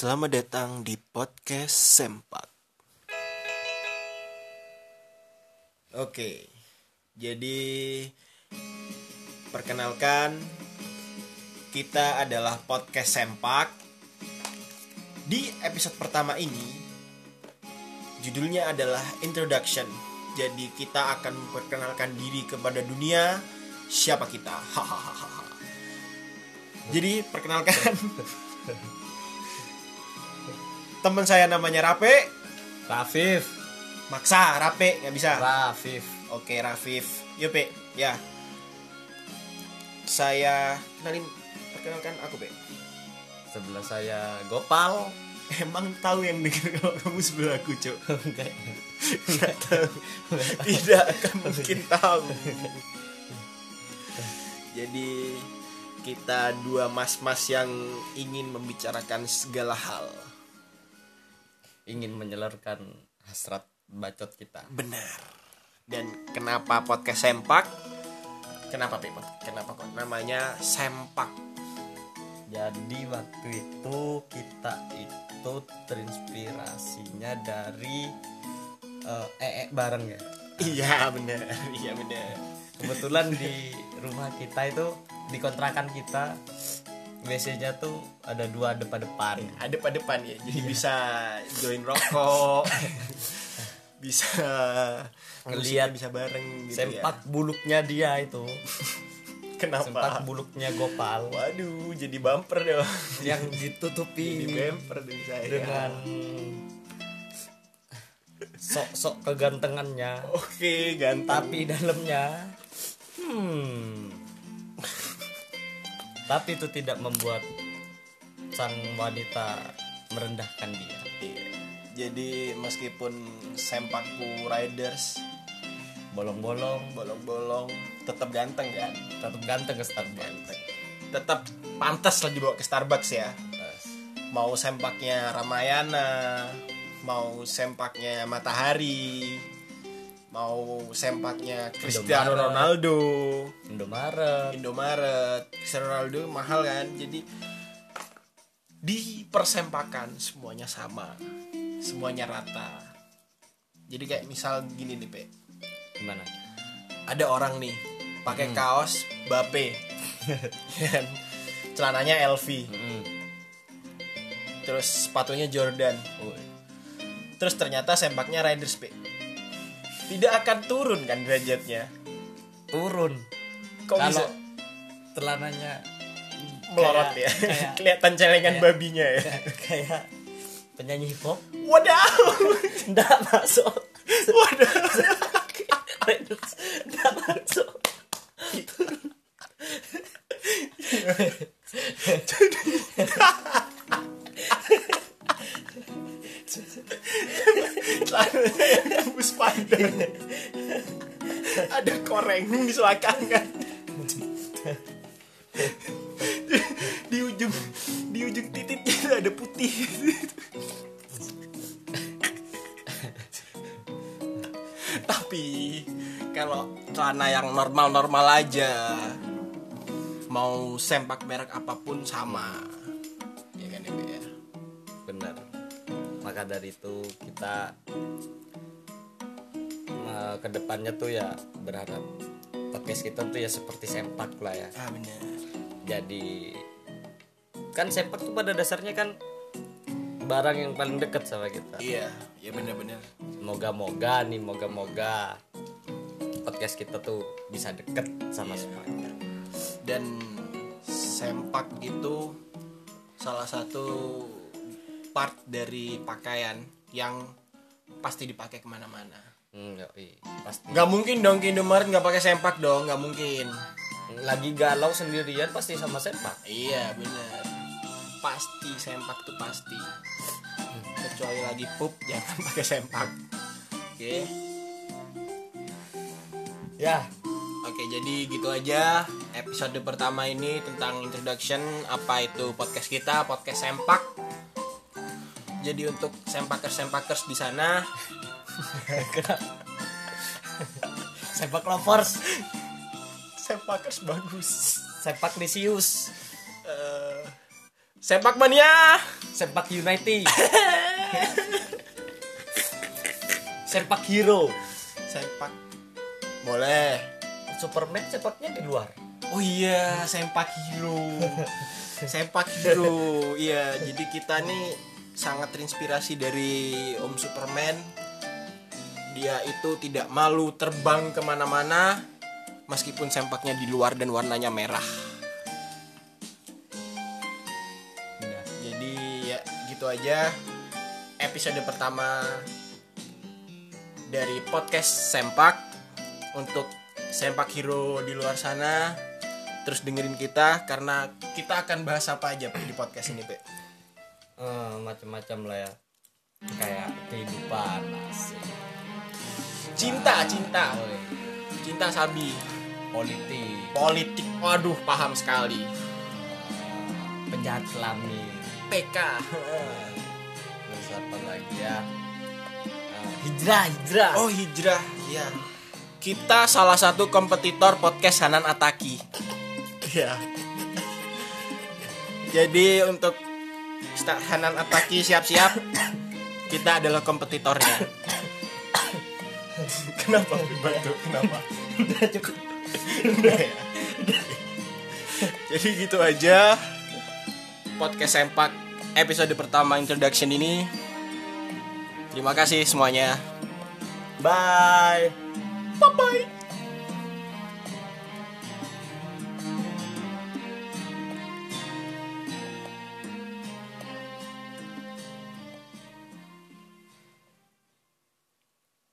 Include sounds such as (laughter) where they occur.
Selamat datang di podcast Sempak. Oke, jadi perkenalkan kita adalah podcast Sempak. Di episode pertama ini, judulnya adalah Introduction. Jadi kita akan memperkenalkan diri kepada dunia siapa kita. (laughs) Hahaha. Jadi perkenalkan (laughs) teman saya namanya Rape Rafif. Maksa Rape nggak bisa. Rafif. Oke Rafif. Yuk Pe. Ya. Saya kenalin perkenalkan aku Pe. Sebelah saya Gopal. (laughs) Emang tahu yang denger kalau kamu sebelah aku cok (laughs) Enggak. tahu. Tidak akan mungkin tahu. (laughs) Jadi kita dua mas-mas yang ingin membicarakan segala hal ingin menyalurkan hasrat bacot kita Benar. Dan kenapa podcast Sempak? Kenapa Pip? Kenapa kok namanya Sempak? jadi waktu itu kita itu terinspirasinya dari eh ee bareng ya Iya benar, iya benar. kebetulan di rumah kita itu di kontrakan kita WC-nya tuh ada dua depan-depan Ada pada depan ya, jadi bisa join rokok, (laughs) bisa musiknya bisa bareng gitu sempak buluknya dia itu ya. Kenapa? sempak buluknya Gopal Waduh, jadi bumper dong. yang ditutupi Jadi bumper dong saya. dengan sok-sok kegantengannya Oke, ganteng. tapi dalamnya hmm tapi itu tidak membuat sang wanita merendahkan dia. Iya. Jadi meskipun Sempakku Riders bolong-bolong. bolong-bolong tetap ganteng kan? Tetap ganteng ke Starbucks. Tetap pantas lah dibawa ke Starbucks ya. Mau sempaknya Ramayana mau sempaknya Matahari mau sempaknya Cristiano Indomaret. Ronaldo. Indomaret. Indomaret. Cristiano Ronaldo mahal kan? Jadi di persempakan semuanya sama. Semuanya rata. Jadi kayak misal gini nih Pe. Gimana? Ada orang nih pakai kaos Bape (laughs) kan? celananya LV Hmm. terus sepatunya Jordan. Woi. terus ternyata sempaknya Riders P tidak akan turun kan derajatnya? Turun. Kok kalau bisa? telananya melorot kayak- ya. kayak- (laughs) kelihatan celengan kayak- babinya ya. kayak penyanyi hip hop. Wadaw (laughs) nggak masuk. Wadaw nggak masuk (laughs) (laughs) ada koreng di selangkangan di ujung di ujung titiknya itu ada putih. Tapi kalau celana yang normal-normal aja mau sempak merek apa pun sama. Ya kan ya Be, ya? Benar. Maka dari itu kita eh, ke depannya tuh ya berharap podcast kita tuh ya seperti sempak lah ya. Ah bener. Jadi kan sempak tuh pada dasarnya kan barang yang paling dekat sama kita. Iya ya bener-bener. Moga-moga nih moga-moga podcast kita tuh bisa deket sama semuanya dan sempak itu salah satu part dari pakaian yang pasti dipakai ke mana-mana hmm, yoi. pasti. Nggak mungkin dong ke Indomaret nggak pakai sempak dong nggak mungkin. Lagi galau sendirian pasti sama sempak. Iya bener. Pasti sempak tuh pasti. Kecuali lagi pup (laughs) jangan pakai sempak. Oke. Ya. Oke, jadi gitu aja episode pertama ini tentang introduction apa itu podcast kita, podcast sempak. Jadi untuk sempakers-sempakers di sana, sepak lovers sempakers bagus. sepak lisius Eh, Sepak mania. Sepak United. Sepak Hero. Sepak. Boleh. Superman sepaknya di luar. Oh iya, sempak hero. (laughs) sempak hero. Iya, jadi kita nih sangat terinspirasi dari Om Superman. Dia itu tidak malu terbang ke mana-mana, meskipun sempaknya di luar dan warnanya merah. Nah, jadi ya gitu aja episode pertama dari podcast Sempak untuk Sempak Hero di luar sana terus dengerin kita karena kita akan bahas apa aja di podcast ini Pe. Eh, macam-macam lah ya. Kayak kehidupan asik. Cinta, cinta. Cinta Sabi. politik, Politik. Waduh, paham sekali. penjahat selami. PK. Terus apa lagi ya? Eh, hijrah, hijrah. Oh, hijrah. Ya. Kita salah satu kompetitor podcast Hanan Ataki. Ya. Jadi untuk Hanan Ataki siap-siap. Kita adalah kompetitornya. Kenapa batuk? Kenapa? Udah cukup. ya. Jadi gitu aja podcast sempak episode pertama introduction ini. Terima kasih semuanya. Bye. Bye bye.